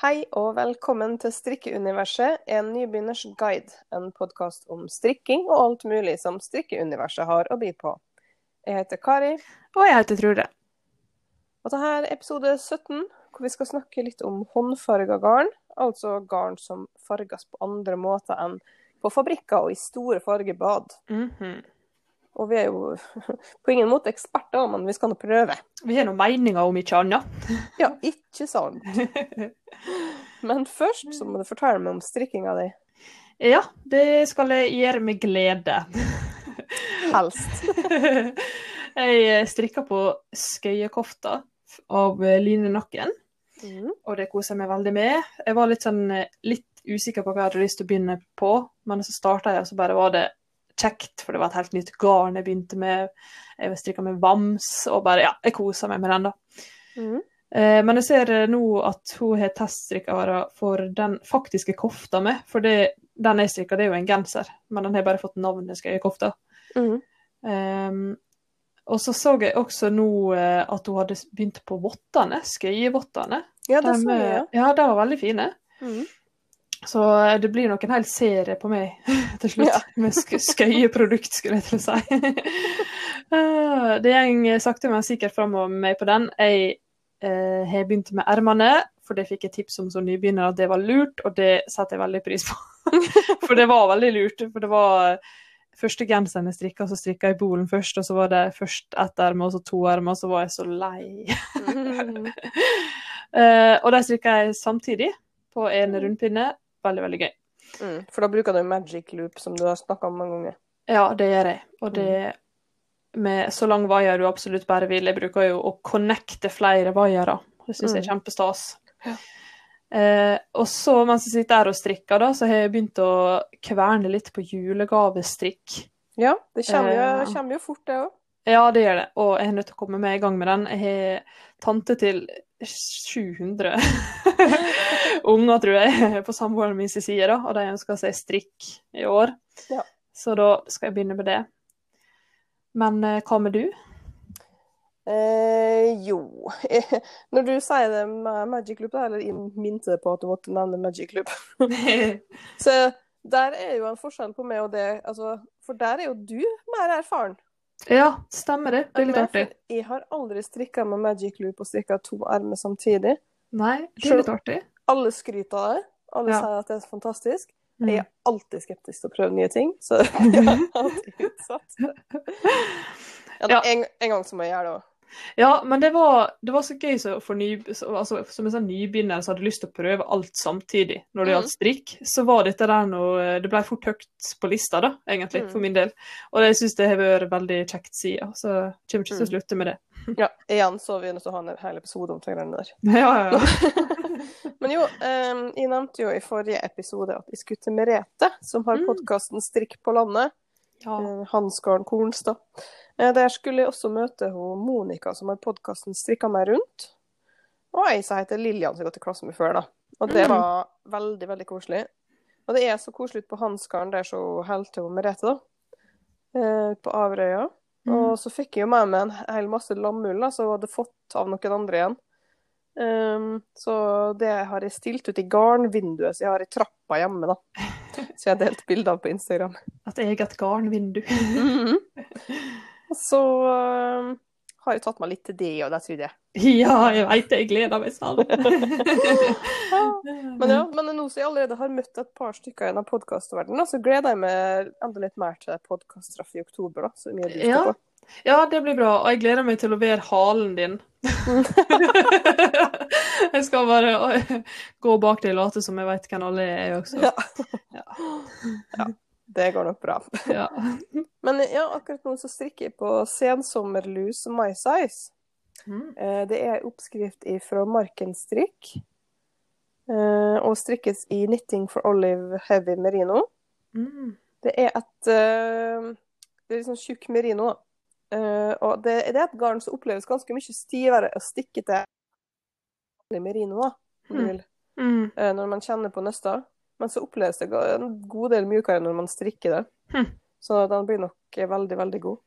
Hei og velkommen til Strikkeuniverset, en nybegynners guide. En podkast om strikking og alt mulig som strikkeuniverset har å by på. Jeg heter Kari. Og jeg heter Trude. Og dette er episode 17, hvor vi skal snakke litt om håndfarga garn. Altså garn som farges på andre måter enn på fabrikker og i store fargebad. Mm -hmm. Og vi er jo på ingen måte eksperter, men vi skal nå prøve. Vi har noen meninger om ikke annet. Ja, ikke sant. Men først så må du fortelle meg om strikkinga di. Ja, det skal jeg gjøre med glede. Helst. jeg strikka på skøyekofta av Line Nakken, Mm. og det koser jeg meg veldig med. Jeg var litt sånn litt usikker på hva jeg hadde lyst til å begynne på, men så starta jeg, og så bare var det kjekt, for det var et helt nytt garn jeg begynte med. Jeg strikka med vams, og bare ja, jeg kosa meg med den, da. Mm. Eh, men jeg ser eh, nå at hun har teststrikka for den faktiske kofta mi. For det, den jeg strikka, det er jo en genser, men den har bare fått navnet skøyekofta. Mm. Eh, og så så jeg også nå eh, at hun hadde begynt på vottene, skøyevottene. Ja, det så jeg. ja, de var veldig fine. Mm. Så eh, det blir nok en hel serie på meg til slutt, Ja. med sk skøyeprodukt, skulle jeg til å si. Eh, det går sakte, men sikkert framover med meg på den. Jeg eh, har begynt med ermene, for det fikk jeg tips om som nybegynner at det var lurt, og det setter jeg veldig pris på. for det var veldig lurt. For det var første genseren jeg strikka, så strikka jeg bolen først, og så var det først ett erme, og så to ermer, og så var jeg så lei. Mm. Eh, og de strikka jeg samtidig, på en rundpinne. Veldig, veldig gøy. Mm. For da bruker du magic loop, som du har snakka om mange ganger. Ja, det gjør jeg. Og det med så lang vaier du absolutt bare vil. Jeg bruker jo å connecte flere vaiere. Det syns jeg er Mm. kjempestas. Ja. Eh, og så mens jeg sitter her og strikker, da, så har jeg begynt å kverne litt på julegavestrikk. Ja, det kommer jo, Eh. kommer jo fort, det òg. Ja, det gjør det. Og jeg er nødt til å komme meg i gang med den. Jeg har tante til 700 unger, tror jeg, på samboeren min sin side, da, og de ønsker seg strikk i år. Ja. Så da skal jeg begynne med det. Men eh, hva med du? Eh, jo Når du sier det med magic loop, eller minte på at du måtte nevne magic loop, så der er jo en forskjell på meg og det. Altså, for der er jo du mer erfaren. ja, stemmer det. Det er litt artig. Jeg har aldri strikka med magic loop og strikka to ermer samtidig. Nei, det er litt artig. Alle skryter av det. Alle Ja. sier at det er fantastisk. Mm. Jeg er alltid skeptisk til å prøve nye ting, så jeg er alltid utsatt. Ja. En, en gang så må jeg gjøre det òg. Ja, men det var, det var så gøy så for ny, så, altså, som en sånn nybegynner som hadde lyst til å prøve alt samtidig når det Mm. gjaldt strikk, så var dette der noe Det ble fort høyt på lista, da, egentlig, Mm. for min del. Og jeg syns det har vært veldig kjekt siden, så jeg kommer ikke til å Mm. slutte med det. Ja, igjen så er vi nødt til å ha en hel episode om de der. Ja, ja, ja. Men jo, um, jeg nevnte jo i forrige episode at jeg skulle til Merete, som har Mm. podkasten Strikk på landet. ja. eh, Hansgarden Kornstad. Eh, Der skulle jeg også møte hun Monica, som har podkasten Strikka meg rundt. Og ei som heter Lillian, som jeg har gått i klasse med før. da. Og det Mm. var veldig, veldig koselig. Og det er så koselig ute på Hansgarden, der så holder til Merete, da. Ute På Averøya. Mm. Og så fikk jeg jo med meg en hel masse lammull som jeg hadde fått av noen andre igjen. Um, så det har jeg stilt ut i garnvinduet som jeg har i trappa hjemme, da. Så jeg har delt bilder av på Instagram. At jeg har Et garnvindu. Og så um, har jeg tatt meg litt til det, og det tror jeg. ja, jeg veit det. Jeg gleder meg sånn. Men ja, men nå som jeg allerede har møtt et par stykker i denne podkastverdenen, så gleder jeg meg enda litt mer til podkaststraff i oktober, da. Så mye du skal Ja. på. Ja, det blir bra. Og jeg gleder meg til å være halen din. jeg skal bare gå bak deg og late som jeg veit hvem alle er, også. Ja. Ja. Det går nok bra. Ja. Men ja, akkurat nå så strikker jeg på sensommerlus My Size. Mm. Eh, Det er oppskrift fra Markenstrikk. Eh, Og strikkes i Knitting for Olive Heavy Merino. Mm. Det er et eh, Det er sånn tjukk merino, da. Eh, Og det, det er et garn som oppleves ganske mye stivere å stikke til merino, da, Mm. Mm. Uh, når man kjenner på nøster. Men så oppleves det en god del mjukere når man strikker det. Mm. Så den blir nok veldig, veldig god.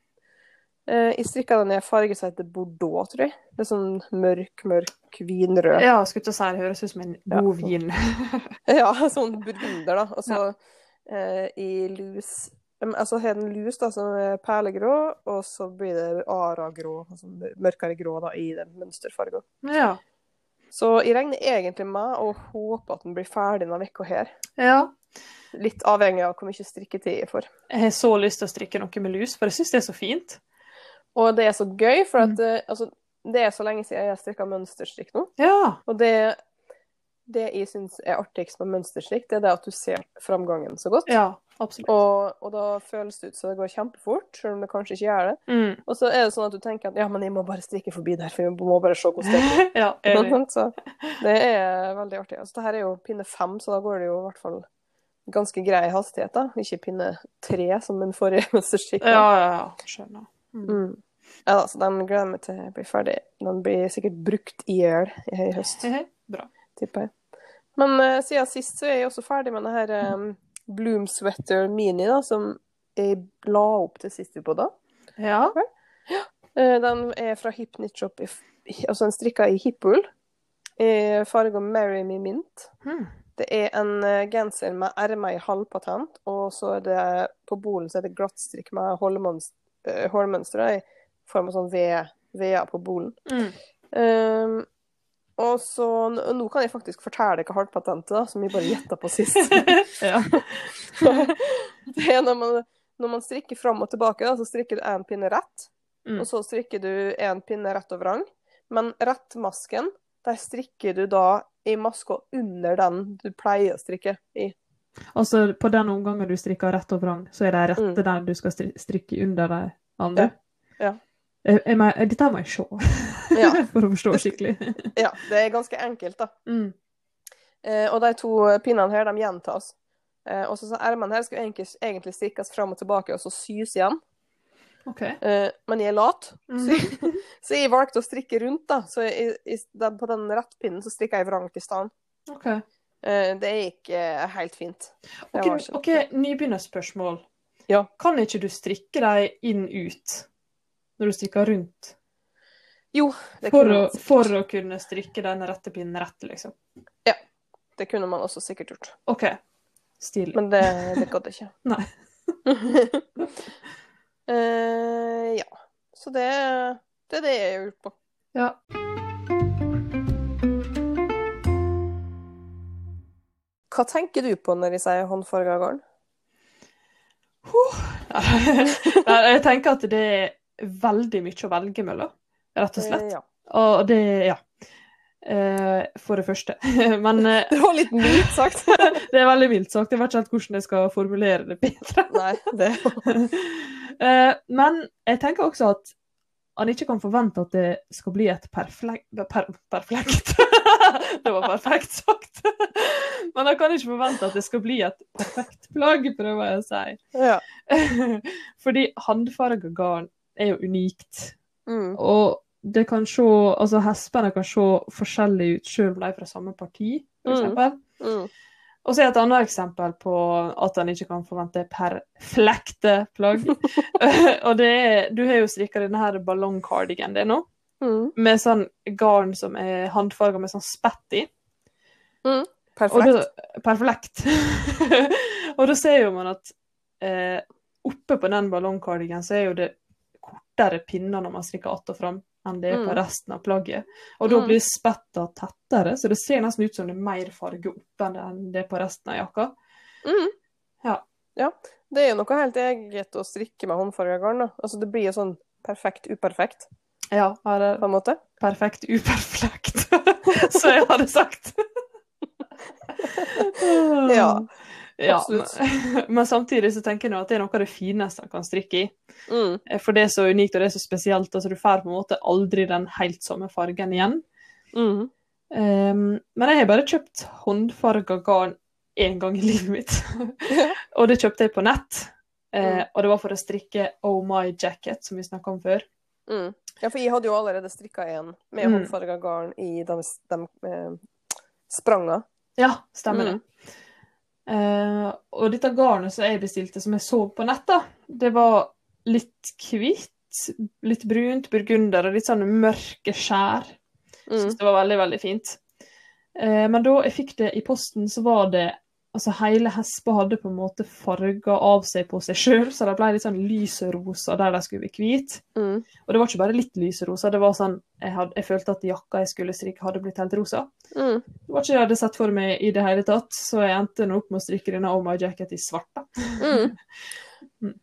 Uh, jeg strikka den i en farge som heter bordeaux, tror jeg. Det er sånn mørk, mørk vinrød. Ja, skulle ikke si det høres ut som en Ja. god vin. Ja, sånn burgunder, da. Og så eh, i lus Altså har den lus, da, som er perlegrå, og så blir det ara-grå, altså mørkere grå, da, i den mønsterfargen. ja. Så jeg regner egentlig med å håpe at den blir ferdig denne uka her. ja. Litt avhengig av hvor mye strikketid jeg får. Jeg har så lyst til å strikke noe med lus, for jeg syns det er så fint. Og det er så gøy, for at Mm. eh, altså, det er så lenge siden jeg har strikka mønsterstrikk nå. Ja. Og det, det jeg syns er artigst med mønsterstrikk, det er det at du ser framgangen så godt. Ja, absolutt. Og, og da føles det ut som det går kjempefort, selv om det kanskje ikke gjør det. Mm. Og så er det sånn at du tenker at ja, men jeg må bare strikke forbi der, for jeg må bare se hvordan det går. ja, enig. så det er veldig artig. Altså, det her er jo pinne fem, så da går det jo i hvert fall ganske grei hastighet, da. Ikke pinne tre, som den forrige mesterskikken. Ja, ja, ja. Skjønner. Mm. Mm. Ja, da, så den gleder jeg meg til blir ferdig. Den blir sikkert brukt i hjel i høst, Bra. tipper jeg. Men uh, siden sist så er jeg også ferdig med det her um, Bloom Sweater Mini, da, som jeg la opp til sist vi bodde. Ja. Eh, den er fra Hip Knit Shop, altså en strikka i hippull. I farga Marry Me Mint. Hmm. Det er en eh, genser med ermer i halvpatent, og så er det på bolen så er det glattstrikk med hålmønster, eh, i form av sånn veder på bolen. Mm. Um, og så Nå kan jeg faktisk fortelle hva halvpatentet da, som jeg bare gjetta på sist. ja. det er når man, når man strikker fram og tilbake, da, så strikker du én pinne rett, Mm. og så strikker du én pinne rett og vrang. Men rettmasken, der strikker du da i maska under den du pleier å strikke i. Altså, på den omgangen du strikker rett og vrang, så er det rette Mm. den du skal strikke under de andre? Ja. Ja. Jeg, jeg, jeg, dette må jeg se, Ja. for å forstå skikkelig. Ja, det er ganske enkelt, da. Mm. Eh, og de to pinnene her, de gjentas. Eh, og så ermene her skal egentlig, egentlig strikkes fram og tilbake, og så sys igjen. Okay. Eh, men jeg er lat, Mm. så, jeg, så jeg valgte å strikke rundt, da. Så jeg, jeg, på den rettpinnen så strikka jeg vrangt i stedet. Okay. Eh, det gikk eh, helt fint. Ok, var ikke ok, nybegynnerspørsmål. Ja. Kan ikke du strikke dem inn-ut når du strikker rundt? Jo, det For å, for å kunne strikke den rette pinnen rett, liksom. Ja. det kunne man også sikkert gjort. OK. Stilig. Men det, det gadd ikke. Nei. uh, ja. Så det, det er det jeg har gjort på. Ja. Hva tenker du på når jeg sier håndfarga garn? Uh, jeg tenker at det er veldig mye å velge mellom, rett og slett. Eh, ja. Og det Ja. Eh, for det første. Men eh, Det var litt mildt sagt. det er veldig mildt sagt. Jeg vet ikke helt hvordan jeg skal formulere det bedre. Nei, det Eh, men jeg tenker også at han ikke kan forvente at det skal bli et perflekt per, det var perfekt sagt. men han kan ikke forvente at det skal bli et perfekt plagg, prøver jeg å si. Ja. Fordi håndfarga garn er jo unikt. Mm. Og det kan se Altså, hespene kan se forskjellige ut selv om de er fra samme parti, for Mm. Mm. Og så er et annet eksempel på at han ikke kan forvente perfekte plagg. og det er Du har jo strikka denne her ballongcardigan din nå, Mm. med sånn garn som er håndfarga med sånn spett i. Mm. Perfekt. da, perfekt. og da ser jo man at eh, oppe på den ballongcardigan så er jo det kortere pinner når man strikker att og fram enn det er på Mm. resten av plagget. Og da Mm. blir spetta tettere, så det ser nesten ut som det er mer farge oppe enn det er på resten av jakka. Mm. Ja. ja. Det er jo noe helt eget å strikke med håndfarga garn. da. Altså, det blir jo sånn perfekt uperfekt, Ja, eller på en måte. perfekt uperfekt, som jeg hadde sagt. Ja, Ja, men, men samtidig så tenker jeg nå at det er noe av det fineste en kan strikke i. Mm. Eh, For det er så unikt og det er så spesielt. altså Du får på en måte aldri den helt samme fargen igjen. Mm. Um, men jeg har bare kjøpt håndfarga garn én gang i livet mitt. og det kjøpte jeg på nett. Mm. og det var for å strikke Oh My Jacket, som vi snakka om før. Mm. Ja, for jeg hadde jo allerede strikka en med Mm. håndfarga garn i de, de eh, spranga. Ja, stemmer Mm. det. Eh, og dette garnet som jeg bestilte, som jeg så på nett, da, det var litt hvitt. litt, brunt, burgunder og litt sånn mørke skjær. Mm. Syns det var veldig, veldig fint. Eh, men da jeg fikk det i posten, så var det Altså hele Hespa hadde på en måte farga av seg på seg sjøl, så det ble litt sånn lyserosa der de skulle bli hvite. Mm. Og det var ikke bare litt lyserosa, det var sånn jeg, hadde, jeg følte at jakka jeg skulle strikke, hadde blitt helt rosa. Mm. Det var ikke det jeg hadde sett for meg i det hele tatt, så jeg endte nå opp med å strikke denne Oh My Jacket i svart. da. Mm.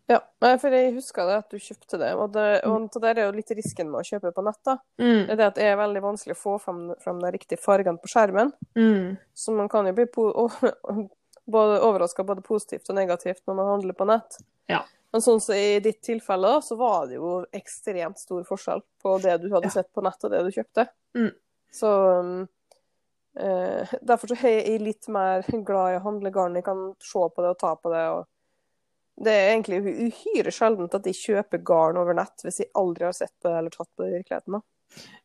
Ja, for jeg husker det at du kjøpte det, og det, og det der er jo litt risken med å kjøpe på nett. da. Mm. Det er at det er veldig vanskelig å få fram, fram de riktige fargene på skjermen. Mm. Så man kan jo bli po både overraska både positivt og negativt når man handler på nett. Ja. Men sånn som i ditt tilfelle, da, så var det jo ekstremt stor forskjell på det du hadde Ja. sett på nett og det du kjøpte. Mm. Så um, eh, Derfor så er jeg litt mer glad i å handle garn. Jeg kan se på det og ta på det. og det er egentlig uhyre sjeldent at de kjøper garn over nett hvis jeg aldri har sett på det eller tatt på det i virkeligheten. da.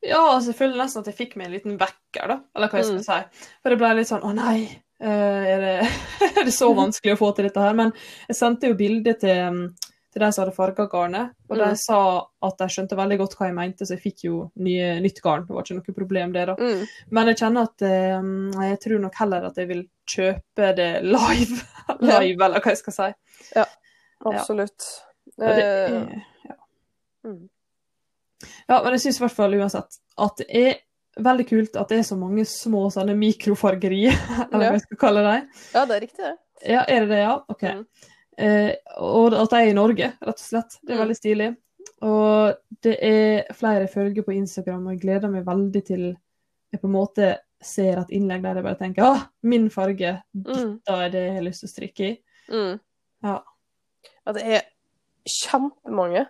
Ja, altså, jeg føler nesten at jeg fikk meg en liten vekker, da. Eller hva jeg skal Mm. si. For det ble litt sånn Å nei, er, det, er det så vanskelig å få til dette her? Men jeg sendte jo bilde til, um, til de som hadde farga garnet, og de Mm. sa at de skjønte veldig godt hva jeg mente, så jeg fikk jo nye, nytt garn. Det var ikke noe problem, det, da. Mm. Men jeg kjenner at eh, jeg tror nok heller at jeg vil kjøpe det live. Ja. live, eller hva jeg skal si. Absolutt. Ja. det Eh, ja. mm. ja, men jeg syns i hvert fall uansett at det er veldig kult at det er så mange små sånne mikrofargerier, eller Ja. hva jeg skal kalle dem. Ja, det er riktig, det. Ja, er det det, ja? OK. Mm. Eh, og at de er i Norge, rett og slett. Det er Mm. veldig stilig. Og det er flere følger på Instagram, og jeg gleder meg veldig til jeg på en måte ser et innlegg der jeg bare tenker ah, min farge, Mm. dette er det jeg har lyst til å strikke i. Mm. Ja. Ja, det er kjempemange.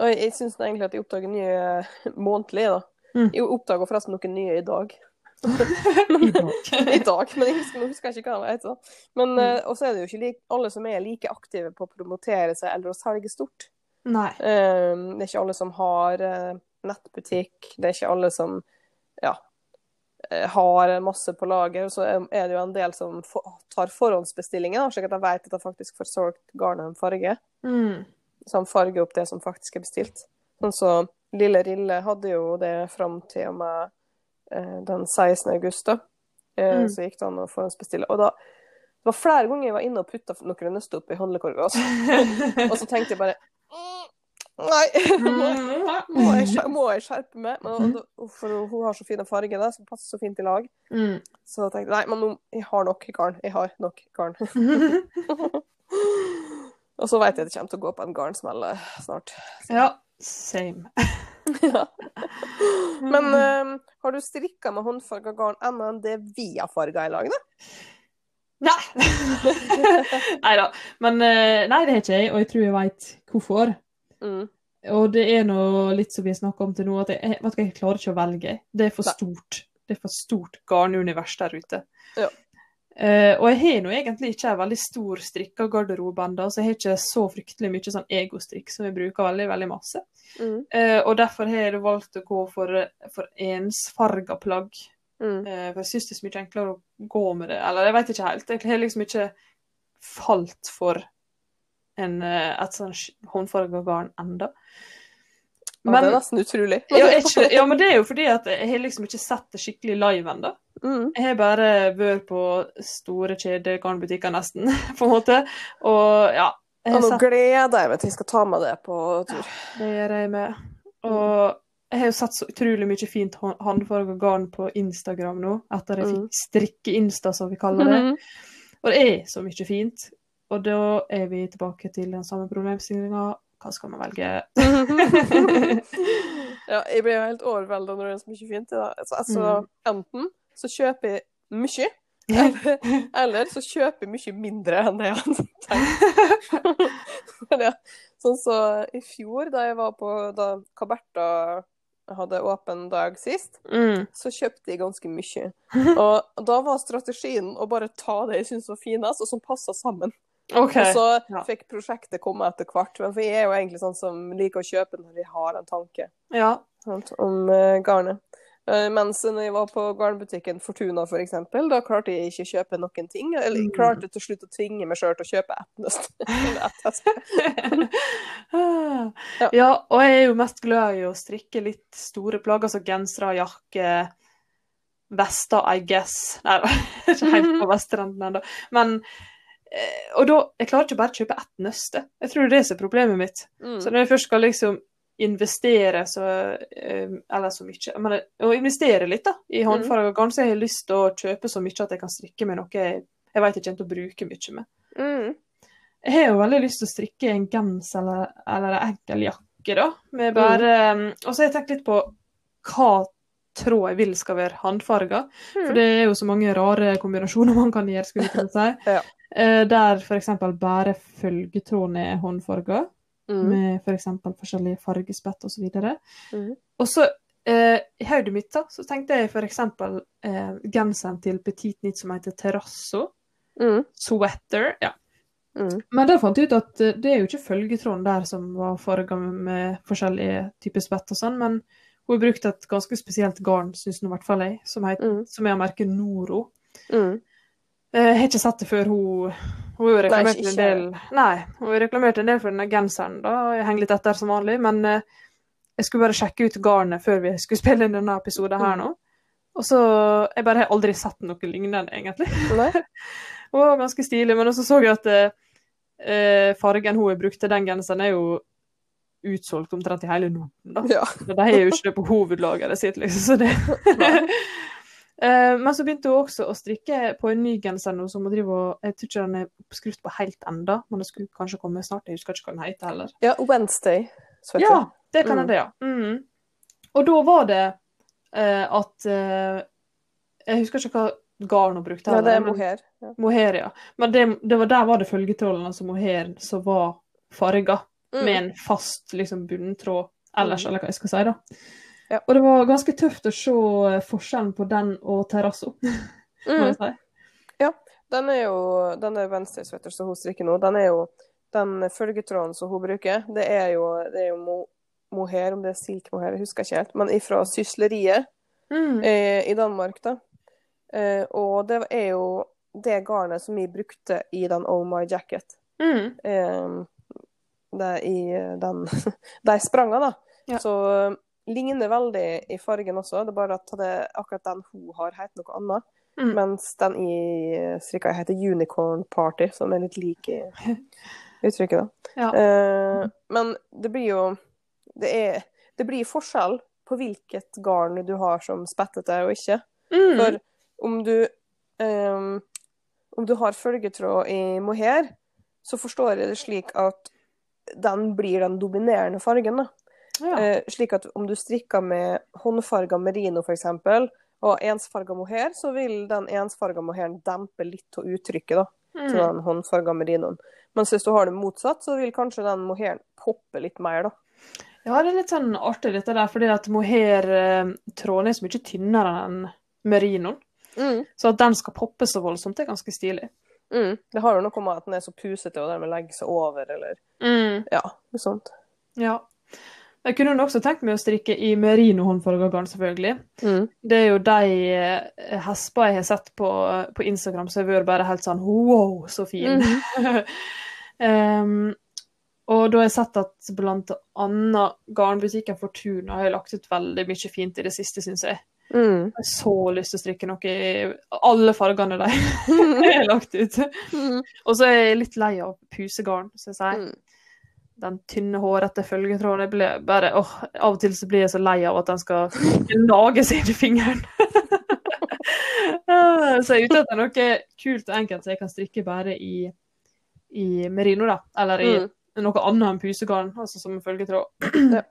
Og jeg, jeg syns egentlig at jeg oppdager nye månedlig, da. Mm. Jeg oppdager forresten noen nye i dag. I dag. I dag, men jeg husker, husker jeg ikke hva det heter. Men Mm. eh, også er det jo ikke like, alle som er like aktive på å promotere seg eller å selge stort. Nei. Eh, det er ikke alle som har uh, nettbutikk. Det er ikke alle som ja, eh, har masse på lager. Og så er det jo en del som for, tar forhåndsbestillinger, slik at de vet at de faktisk får solgt garnet en farge. Mm. Så han farger opp det som faktisk er bestilt. Sånn så Lille Rille hadde jo det fram til og med eh, den 16. august, da. Eh, Mm. Så gikk det an å forhåndsbestille. Og da Det var flere ganger jeg var inne og putta noen nøster opp i handlekorga, altså. og så tenkte jeg bare mm, Nei, må jeg, må jeg, jeg skjerpe meg? Men, for hun har så fine farger da, som passer så fint i lag. Mm. Så jeg tenkte nei, men nå, jeg har nok garn. Jeg har nok garn. og så vet jeg at det kommer til å gå på en garnsmell snart. Så. ja, same. ja. Men eh, har du strikka med håndfarga garn annet enn det vi har farga i lag, da? Nei! nei da. Men eh, nei, det har ikke jeg, og jeg tror jeg veit hvorfor. Mm. Og det er nå litt som vi har snakka om til nå, at jeg, vet du jeg klarer ikke å velge. Det er for stort. Det er for stort garnunivers der ute. Ja. Eh, og jeg har nå egentlig ikke en veldig stor strikka garderobe ennå, så jeg har ikke så fryktelig mye sånn egostrikk som jeg bruker veldig, veldig masse. Mm. Uh, og derfor har jeg valgt å gå for, for ensfarga plagg. Mm. Uh, for jeg syns det er så mye enklere å gå med det. Eller jeg vet ikke helt. Jeg har liksom ikke falt for en, et sånn håndfarga garn enda. Ja, det er nesten utrolig. ja, ikke, ja, men det er jo fordi at jeg har liksom ikke sett det skikkelig live ennå. Mm. Jeg har bare vært på store kjedegarnbutikker nesten, på en måte. Og ja. Jeg Og nå sett gleder jeg meg til jeg skal ta med det på tur. det gjør jeg med. Og jeg har jo sett så utrolig mye fint hånd- håndfarga garn på Instagram nå, etter jeg Mm. fikk strikke-insta, som vi kaller det. Og det er så mye fint. Og da er vi tilbake til den samme problemstillinga. Hva skal man velge? ja, jeg blir jo helt overvelda når det er så mye fint. Ja. Altså, altså, enten så kjøper jeg mye, eller, eller så kjøper jeg mye mindre enn det jeg hadde tenkt. Ja, sånn så i fjor, da jeg var på Da Kaberta hadde åpen dag sist, Mm. så kjøpte jeg ganske mye. Og da var strategien å bare ta det jeg syntes var finest, og som passa sammen. OK. Og så ja. fikk prosjektet komme etter hvert. Men for jeg er jo egentlig sånn som liker å kjøpe når jeg har en tanke Ja. sant, om uh, garnet. Uh, mens når jeg var på garnbutikken Fortuna for eksempel, da klarte jeg ikke å kjøpe noen ting. Eller jeg klarte til slutt å tvinge meg sjøl til å kjøpe ett nøst. Ja. ja, og jeg er jo mest glad i å strikke litt store plagg, altså gensere, jakke, vester, I guess. Nei ikke helt på vesttrenden ennå. Men Og da Jeg klarer ikke bare å kjøpe ett nøste. Jeg tror det er det som er problemet mitt. Mm. Så når jeg først skal liksom investere så eh, Eller så mye Men å investere litt da, i håndfarga garn, så har lyst til å kjøpe så mye at jeg kan strikke med noe jeg, jeg vet jeg kommer til å bruke mye med. Mm. Jeg har jo veldig lyst til å strikke en genser eller, eller en enkel jakke, da. Med bare, um, Og så har jeg tenkt litt på hva tråd jeg vil skal være håndfarga. For Mm. det er jo så mange rare kombinasjoner man kan gjøre, skulle jeg si. Ja. Eh, Der f.eks. bare følgetråden er håndfarga, Mm. med f.eks. For forskjellige fargespett osv. Mhm. og så eh, i hodet mitt da, så tenkte jeg f.eks. Eh, genseren til Petit Nit som heter Terrasso. Mm. Sweater. ja. Mm. Men der fant jeg ut at det er jo ikke følgetråden der som var farga med forskjellige typer spett og sånn, men hun har brukt et ganske spesielt garn, syns nå i hvert fall jeg, som, heter, Mm. som er av merket Noro. Mm. Eh, Jeg har ikke sett det før hun Hun har reklamert en del Nei, hun har reklamert en del for denne genseren, da. Jeg henger litt etter som vanlig, men eh, jeg skulle bare sjekke ut garnet før vi skulle spille inn denne episoden her Mm. nå. Og så Jeg bare har aldri sett noe lignende, egentlig. Nei? hun var ganske stilig, men så så jeg at eh, eh, fargen hun har brukt til den genseren, er jo utsolgt omtrent i hele Norden. da. Ja. De har jo ikke det på hovedlageret sitt, liksom. Så det. Eh, Men så begynte hun også å strikke på en ny genser nå, som hun driver og Jeg tror ikke den er oppskrift på helt enda, men det skulle kanskje komme snart. Jeg husker ikke hva den heter heller. ja, Wednesday. Sweater. Ja, det kan Mm. hende, ja. Mm. Og da var det uh, at uh, Jeg husker ikke hva garn hun brukte. Ja, det er mohair. Ja. Mohair, ja. Men det, det var, der var det følgetråden, altså mohair, som var farga Mm. med en fast liksom, bunntråd ellers, Mm. eller hva jeg skal si. da. Ja. Og det var ganske tøft å se eh, forskjellen på den og terrasso, må jeg si. Den er jo den er Wednesday som hun strikker nå. Den er jo den følgetråden som hun bruker. Det er jo, det er jo mo, mohair, om det er silkemohair, jeg husker ikke helt. Men ifra sysleriet Mm. eh, i Danmark, da. Eh, og det er jo det garnet som vi brukte i den Oh My Jacket. Mm. Eh, det i eh, den De sprangene, da. Ja. Så ligner veldig i fargen også. Det er bare at det, akkurat den hun har, heter noe annet. Mm. Mens den i strikka heter Unicorn Party, som er litt lik i uttrykket, da. Ja. Eh, men det blir jo det, er, det blir forskjell på hvilket garn du har som spettete og ikke. Mm. For om du ehm, Om du har følgetråd i mohair, så forstår jeg det slik at den blir den dominerende fargen. da. Ja. Eh, slik at om du strikker med håndfarga merino f.eks., og ensfarga mohair, så vil den ensfarga mohairen dempe litt av uttrykket da, til Mm. den håndfarga merinoen. Mens hvis du har det motsatt, så vil kanskje den mohairen poppe litt mer, da. ja, det er litt sånn artig dette der, fordi at mohair-tråden er så mye tynnere enn merinoen. Mm. Så at den skal poppe så voldsomt, det er ganske stilig. Mm. Det har jo noe med at den er så pusete og dermed legger seg over, eller ja, noe sånt. Ja. Jeg kunne også tenkt meg å strikke i merino-håndfarga selvfølgelig. Mm. Det er jo de hespa hesper jeg har sett på, på Instagram som har vært bare helt sånn wow, så fin. um, og da har jeg sett at blant annet garnbutikken Fortuna har lagt ut veldig mye fint i det siste, syns jeg. Mm. Jeg har så lyst til å strikke noe i alle fargene de har lagt ut. Mm. Og så er jeg litt lei av pusegarn, syns jeg. Mm. Den tynne, hårete følgetråden. Jeg blir bare, åh, av og til så blir jeg så lei av at den skal gnage seg i fingeren. Ah, så jeg er ute etter noe kult og enkelt så jeg kan strikke bare i, i merino, da. Eller i Mm. noe annet enn pusegarn, altså som følgetråd. Ja.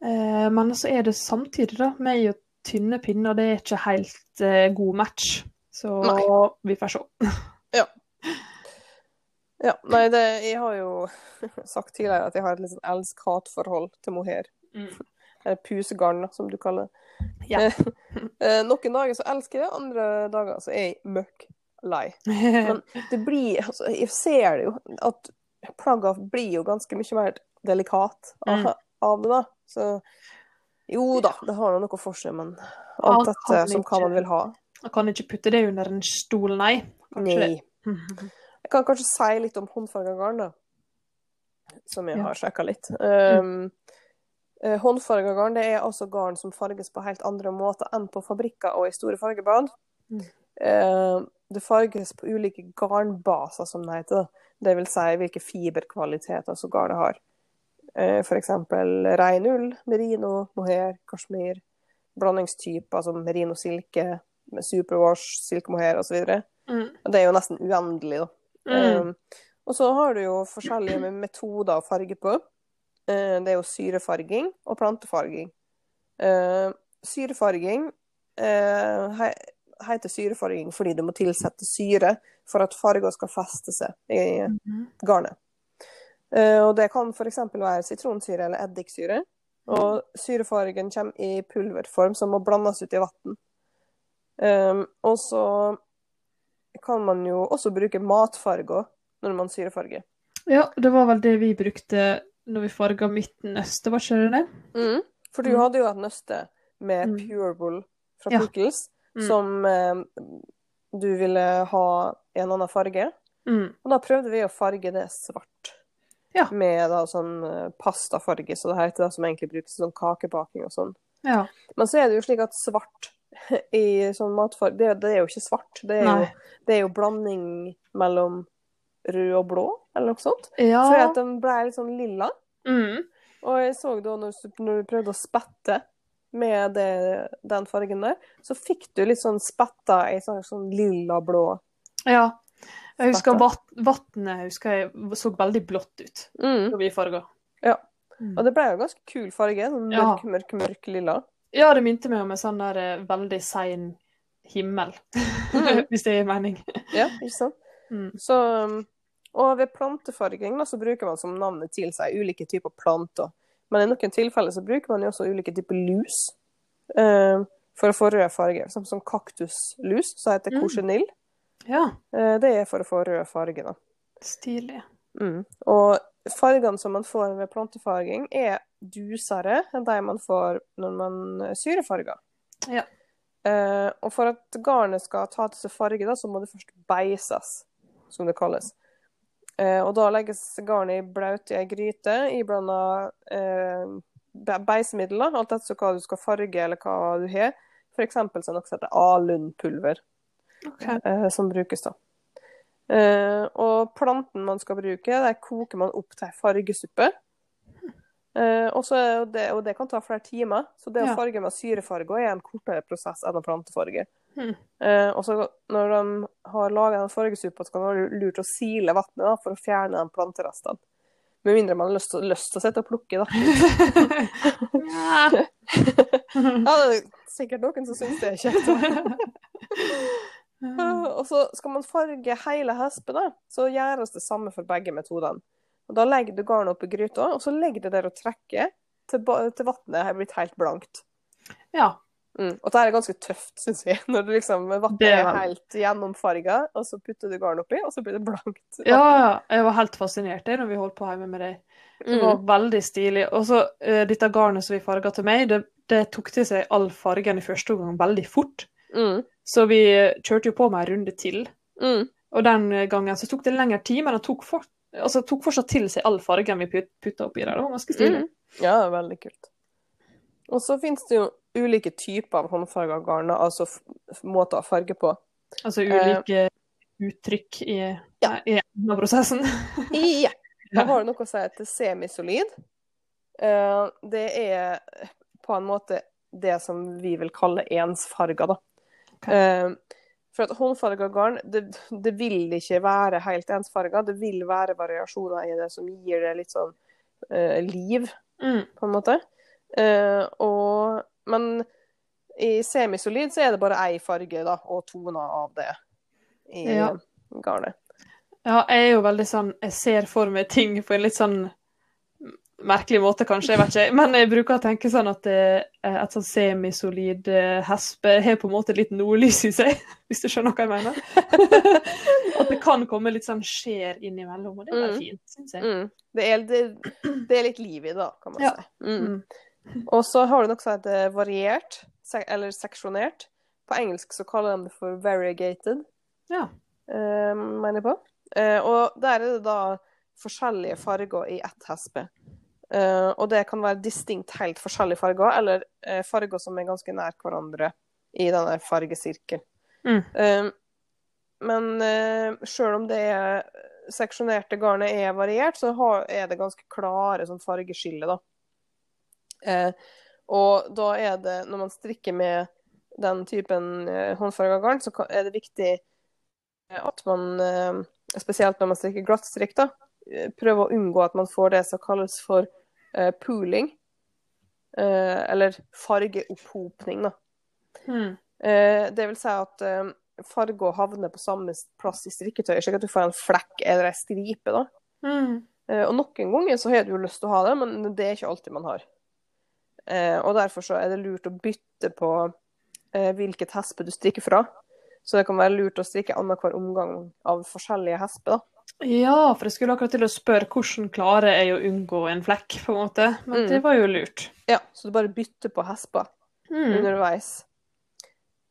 Eh, men så er det samtidig, da, med jo tynne pinner, det er ikke helt eh, god match. Så Nei. vi får se. Ja, nei, det, jeg har jo sagt tidligere at jeg har et litt sånn elsk-hat-forhold til mohair. Mm. Eller pusegarn, som du kaller det. Ja. Eh, Noen dager så elsker jeg det, andre dager så er jeg møkk lei. Men det blir altså, Jeg ser det jo, at plagga blir jo ganske mye mer delikat av, Mm. av det, da. Så Jo da, det har noe for seg, men alt dette som hva man vil ha. Man kan ikke putte det under en stol, nei. Kanskje Nei. det. Jeg kan kanskje si litt om håndfarga garn, da. Som jeg Ja. har sjekka litt. Um, eh, håndfarga garn det er altså garn som farges på helt andre måter enn på fabrikker og i store fargebad. Mm. Uh, det farges på ulike garnbaser, som det heter. Det vil si hvilke fiberkvaliteter som garnet har. Uh, for eksempel rein ull, merino, mohair, kasjmir. Blandingstyper som merino silke, superwash, silkemohair osv. Mm. Det er jo nesten uendelig, da. Mm. Um, og så har du jo forskjellige metoder å farge på. Uh, det er jo syrefarging og plantefarging. Uh, syrefarging uh, he heter syrefarging fordi du må tilsette syre for at farger skal feste seg i Mhm. garnet. Og det kan f.eks. være sitronsyre eller eddiksyre. Og syrefargen kommer i pulverform som må blandes ut i vann. Um, og så kan man jo også bruke matfarger når man syrefarger. Ja, det var vel det vi brukte når vi farga Midtøsten, var ikke det det? For du Mm. hadde jo et nøste med Mm. wool fra Ja. Pickles Mm. som eh, du ville ha en annen farge. Mm. Og da prøvde vi å farge det svart. Ja. Med da sånn eh, pastafarge, så det heter det som egentlig brukes til sånn kakebaking og sånn. Ja. Men så er det jo slik at svart i sånn matfarge, det, det er jo ikke svart. Det er, jo, det er jo blanding mellom rød og blå, eller noe sånt. Ja. Så at den ble litt sånn lilla. Mm. Og jeg så da når, når du prøvde å spette med det, den fargen der, så fikk du litt sånn spetta i sånn, sånn lilla-blå. ja. Jeg husker vannet husker jeg så veldig blått ut Mm. da vi farga. Ja. Mm. Og det ble jo ganske kul farge. Sånn Ja. mørk, mørk, mørk lilla. Ja, det minte meg om en sånn der eh, veldig sein himmel. Mm. Hvis det gir mening. Ja, ikke sant? Mm. Så, um, og ved plantefarging da, så bruker man som navnet seg ulike typer planter. Men i noen tilfeller så bruker man jo også ulike typer lus eh, for å få rød farge. Som, som kaktuslus, som heter Mm. cochineal. Ja. Eh, det er for å få rød farge, da. Stilig. Mm. Og fargene som man får ved plantefarging, er dusere enn de man får når man syrefarger. Ja. Uh, og for at garnet skal ta til seg farge, da, så må det først beises, som det kalles. Uh, og da legges garnet i blaut i ei gryte, iblanda uh, beisemidler, beisemiddel, alt etter hva du skal farge eller hva du har. For eksempel så er det noe som heter alunpulver, okay. uh, som brukes da. Eh, og planten man skal bruke, der koker man opp til fargesuppe. Eh, og, så er det, og det kan ta flere timer, så det å farge med syrefarger er en kortere prosess enn å plantefarge. Mm. Eh, og så når de har laga den fargesuppa, så kan det være lurt å sile vannet da, for å fjerne de planterestene. Med mindre man har lyst til, lyst til å sitte og plukke, da. Ja. Ja, det er sikkert noen som syns det er kjekt. da. Og så skal man farge hele hespen, så gjøres det samme for begge metodene. Og Da legger du garnet oppi gryta, og så legger du der og trekker til, til vannet har blitt helt blankt. ja. Mm. Og det er ganske tøft, syns vi. Når du liksom, vannet er helt gjennomfarga, og så putter du garn oppi, og så blir det blankt. Ja, ja. jeg var helt fascinert det når vi holdt på hjemme med det. Det var Mm. veldig stilig. Og så uh, dette garnet som vi farga til meg, det, det tok til seg all fargen i første omgang veldig fort. Mm. Så vi eh, kjørte jo på med en runde til. Mm. Og den gangen så tok det lengre tid, men det tok, for, altså, tok fortsatt til seg all fargen vi put, putta oppi der. Det var ganske stilig. Mm. Ja, veldig kult. Og så finnes det jo ulike typer av håndfarga garner, altså måter å farge på. Altså ulike uttrykk i, Ja. i prosessen. Ja. Da har du noe å si til semisolid. Eh, det er på en måte det som vi vil kalle ensfarga, da. Ok. Eh, for at håndfarga garn, det, det vil ikke være helt ensfarga. Det vil være variasjoner i det som gir det litt sånn uh, liv, Mm. på en måte. Uh, og, men i semisolid så er det bare én farge, da, og toner av det i Ja. garnet. Ja, jeg er jo veldig sånn Jeg ser for meg ting på en litt sånn merkelig måte, kanskje. Jeg vet ikke. Men jeg bruker å tenke sånn at eh, et sånn semisolid eh, hespe har på en måte litt nordlys i seg, hvis du skjønner hva jeg mener. at det kan komme litt sånn skjer innimellom, og det er Mm. fint, syns jeg. Mm. Det, er, det, det er litt liv i det, da, kan man Ja. si. Mm. Mm. Og så har du noe som heter variert, eller seksjonert. På engelsk så kaller de det for variegated, Ja. eh, mener jeg på. Eh, og der er det da forskjellige farger i ett hespe. Eh, og det kan være distinkt helt forskjellige farger, eller uh, farger som er ganske nær hverandre i denne fargesirkelen. Mm. Uh, men uh, sjøl om det er seksjonerte garnet er variert, så har, er det ganske klare sånn fargeskille, da. Og da er det, når man strikker med den typen håndfarga garn, så er det viktig at man, spesielt når man strikker glattstrikk, da, prøver å unngå at man får det som kalles for eh, pooling. Eh, eller fargeopphopning, da. Mm. Eh, det vil si at eh, farger havner på samme plass i strikketøyet, slik at du får en flekk eller en stripe. da. Mm. Eh, og noen ganger så har du jo lyst til å ha det, men det er ikke alltid man har. Eh, og derfor så er det lurt å bytte på eh, hvilket hespe du strikker fra. Så det kan være lurt å strikke annenhver omgang av forskjellige hesper. da. Ja, for jeg skulle akkurat til å spørre hvordan klarer jeg å unngå en flekk, på en måte. Men Mm. det var jo lurt. Ja, Så du bare bytter på hesper Mm. underveis.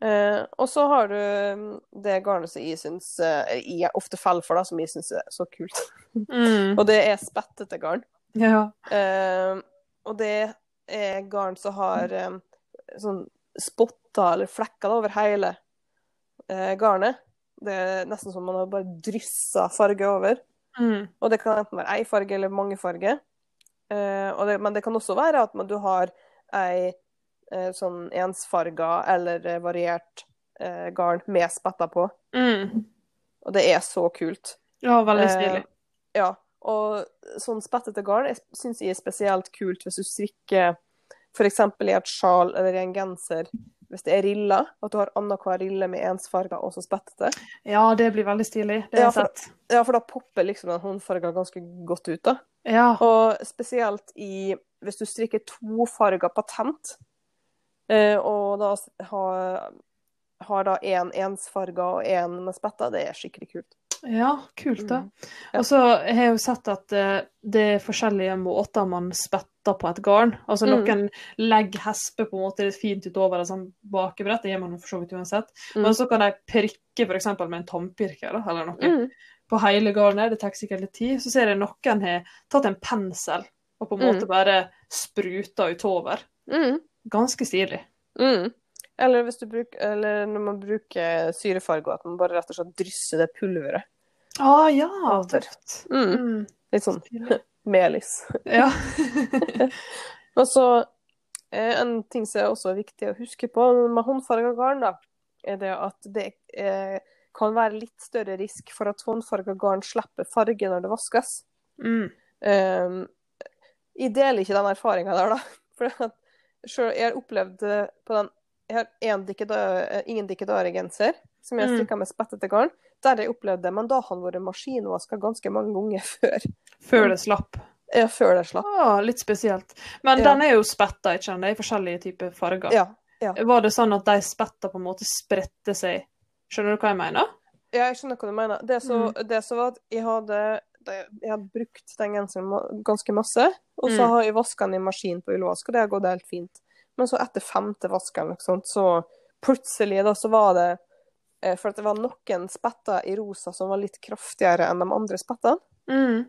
Eh, og så har du mm, det garnet som jeg syns eh, jeg ofte faller for, da, som jeg syns er så kult. Mm. Og det er spettete garn. Ja. Eh, og det er garn som har eh, sånn spotter eller flekker da, over hele eh, garnet. Det er nesten som man har bare dryssa farge over. Mm. Og det kan enten være ei farge eller mange farger. Eh, det, men det kan også være at man, du har ei eh, sånn ensfarga eller eh, variert eh, garn med spetter på. Mm. Og det er så kult. Ja, veldig Eh, stilig. Ja, og sånn spettete garn syns jeg er spesielt kult hvis du strikker f.eks. i et sjal eller i en genser. Hvis det er riller, at du har annenhver rille med ensfarger og så spettete. Ja, det blir veldig stilig. Det har Ja, jeg sett. Ja, for da popper liksom den håndfarga ganske godt ut, da. Ja. Og spesielt i hvis du strikker to farger patent, eh, og da har, har da én en ensfarga og én med spetter, det er skikkelig kult. Ja, kult, da. Mm. Ja. Og så har jeg jo sett at eh, det er forskjellige måter man spetter på et garn. Altså Mm. noen legger hespe på en måte litt fint utover et sånn bakebrett, det gjør man for så vidt uansett. Mm. Men så kan de prikke f.eks. med en tannpirker eller noe. Mm. på hele garnet. Det tar sikkert litt tid. Så ser jeg noen har tatt en pensel og på en Mm. måte bare spruta utover. Mm. Ganske stilig. Mm. Eller, bruker, eller når man bruker syrefarge, at man bare rett og slett drysser det pulveret. Å ja, Over. tøft. Mm. Mm. Litt sånn melis. Ja. Og så eh, en ting som er også viktig å huske på med håndfarga garn, da, er det at det eh, kan være litt større risk for at håndfarga garn slipper farge når det vaskes. mm. Um, jeg deler ikke den erfaringa der, da. For jeg har opplevd på den Jeg har en dikkedar, eh, ingen dikkedare-genser som jeg Mm. strikka med spettete garn. Der jeg opplevd det, men da har han vært maskinvaska ganske mange ganger før. Før det slapp. Ja, før det slapp. Ah, litt spesielt. Men Ja. den er jo spetta, ikke sant? Det er forskjellige typer farger. Ja. ja. Var det sånn at de spetta på en måte spredte seg? Skjønner du hva jeg mener? Ja, jeg skjønner hva du mener. Det som Mm. var at jeg hadde jeg hadde brukt den genseren ganske masse, og så Mm. har jeg vaska den i maskin på ullvask, og det har gått helt fint. Men så etter femte vask eller noe sånt, så plutselig da så var det eh, For at det var noen spetter i rosa som var litt kraftigere enn de andre spettene. Mm.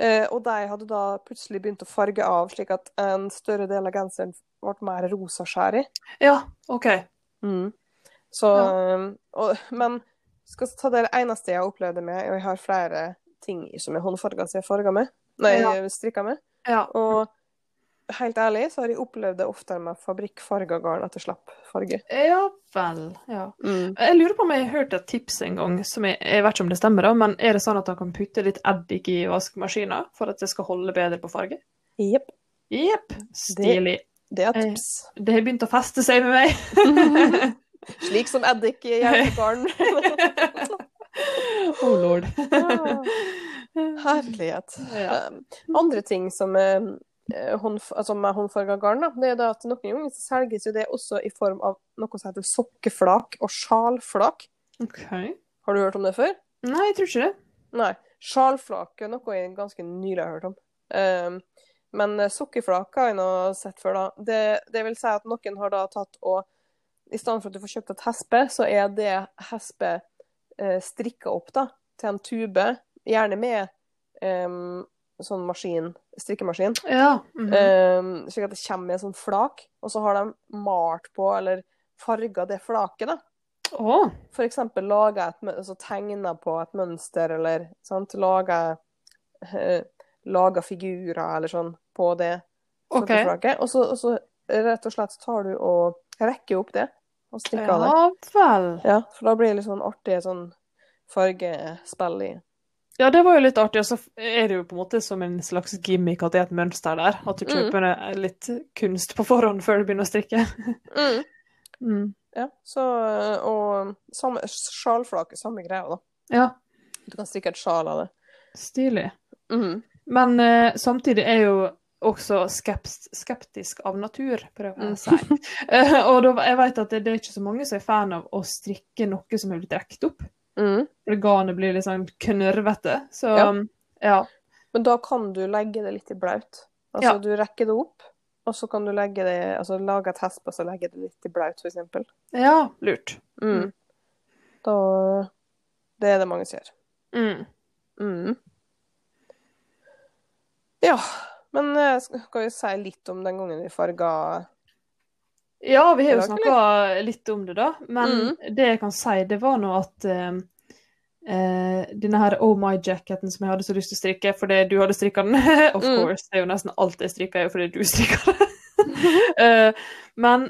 Eh, og de hadde da plutselig begynt å farge av, slik at en større del av genseren ble mer rosaskjær i. Ja, OK. Så, Ja. um, og, men skal jeg ta det eneste jeg har opplevd det med, og jeg har flere ting som er håndfarga som jeg farga med, nei, Ja. strikka med. Ja. Og helt ærlig så har jeg opplevd det oftere med fabrikkfarga garn at det slapp farge. Ja vel. Ja. Mm. Jeg lurer på om jeg har hørt et tips en gang, som jeg, jeg vet ikke om det stemmer, da, men er det sånn at man kan putte litt eddik i vaskemaskina for at det skal holde bedre på farge? Jepp. Jepp. Stilig. Det er Eh. tips. Det har begynt å feste seg med meg. Slik som eddik i hjelpegarn. oh lord. Herlighet. Ja. Um, andre ting som er eh, håndf altså med håndfarga garn, da, det er da at noen ganger så selges jo det også i form av noe som heter sokkeflak og sjalflak. Okay. Har du hørt om det før? Nei, jeg tror ikke det. Nei. Sjalflak er noe jeg ganske nylig har hørt om. Um, Men sokkeflak har jeg nå sett før, da. Det, det vil si at noen har da tatt og I stedet for at du får kjøpt et hespe, så er det hespe eh, strikka opp da, til en tube, gjerne med em, sånn maskin, strikkemaskin. Ja. Mm -hmm. um, slik at det kommer i en sånn flak, og så har de malt på, eller farga det flaket, da. Oh. For eksempel laga et altså tegna på et mønster, eller sant, laga eh, laga figurer eller sånn på det okay. flaket. Og så, og så rett og slett tar du og rekker opp det, og strikker av det. Ja vel. Ja, for da blir det litt sånn artig sånn fargespill i Ja, det var jo litt artig. Og så er det jo på en måte som en slags gimmick at det er et mønster der. At du Mm. kjøper mm. litt kunst på forhånd før du begynner å strikke. mm. Mm. Ja, så Og samme sjalflake, samme greia, da. Ja, Du kan strikke et sjal av det. stilig. Mhm. Men uh, samtidig er jo også skeps skeptisk av natur, prøver jeg Mm. å si. uh, og da, jeg vet at det, det er ikke så mange som er fan av å strikke noe som er blitt rekt opp. Mhm. Organet blir litt sånn knørvete. Så Ja. ja. Men da kan du legge det litt i blaut. Altså, Ja. du rekker det opp, og så kan du legge det Altså lage et hesp og så legge det litt i blaut, eksempel. Ja, lurt. Mm. Mm. Da Det er det mange som gjør. Mm. Mm. Ja, men eh, skal vi si litt om den gangen vi farga Ja, vi har jo snakka litt om det, da. Men Mm. det jeg kan si, det var nå at uh, denne her Oh My Jacketen som jeg hadde så lyst til å strikke fordi du hadde strikka den Of Mm. course, det er jo nesten alt jeg strikker, er jo fordi du strikker det. uh, men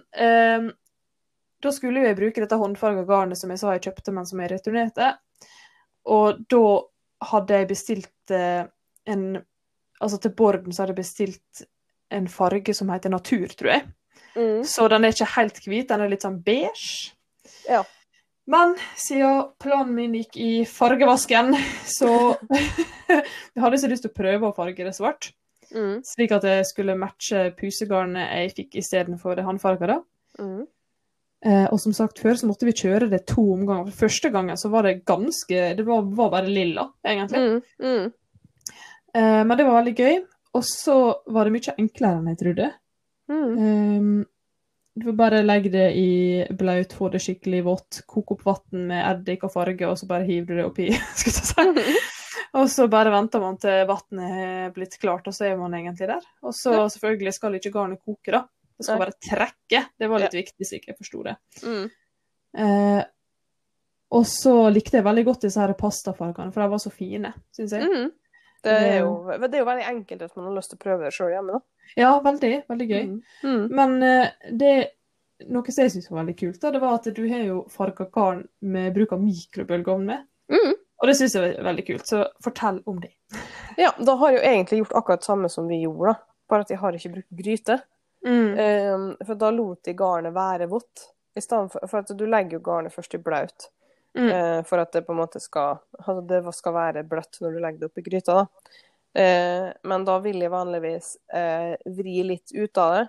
da skulle jo jeg bruke dette håndfarga garnet som jeg sa jeg kjøpte, men som jeg returnerte. Og da hadde jeg bestilt en Altså til borden så hadde jeg bestilt en farge som heter natur, tror jeg. Mm. Så den er ikke helt hvit, den er litt sånn beige. Ja. Men siden planen min gikk i fargevasken, så jeg hadde så lyst til å prøve å farge det svart. Mm. Slik at det skulle matche pusegarnet jeg fikk istedenfor det håndfarga. Mm. Eh, og som sagt før så måtte vi kjøre det to omganger. For første gangen så var det ganske Det var, var bare lilla, egentlig. Mm. Mm. Eh, men det var veldig gøy. Og så var det mye enklere enn jeg trodde. Mm. Um, du får bare legge det i blaut, få det skikkelig vått, koke opp vann med eddik og farge, og så bare hiver du det oppi. skal jeg si. Og så bare venter man til vannet er blitt klart, og så er man egentlig der. Og så Ja. selvfølgelig skal ikke garnet koke, da. Det skal bare trekke. Det var litt viktig, så ikke jeg forsto det. Mm. Eh, og så likte jeg veldig godt disse her pastafargene, for de var så fine, syns jeg. Mm. Det er jo det er jo veldig enkelt hvis man har lyst til å prøve det sjøl hjemme, da. Ja, veldig. Veldig gøy. Mm. Mm. Men eh, det noe som jeg syntes var veldig kult, da, det var at du har jo farga karen med bruk av mikrobølgeovn med. Mm. Og det syns jeg var veldig kult, så fortell om det. Ja, da har jeg jo egentlig gjort akkurat det samme som vi gjorde, da. Bare at jeg har ikke brukt gryte. Mm. Um, for da lot jeg garnet være vått. For, for at du legger jo garnet først i blaut. Mm. eh, for at det på en måte skal altså det skal være bløtt når du legger det oppi gryta. da. Eh, men da vil jeg vanligvis eh, vri litt ut av det.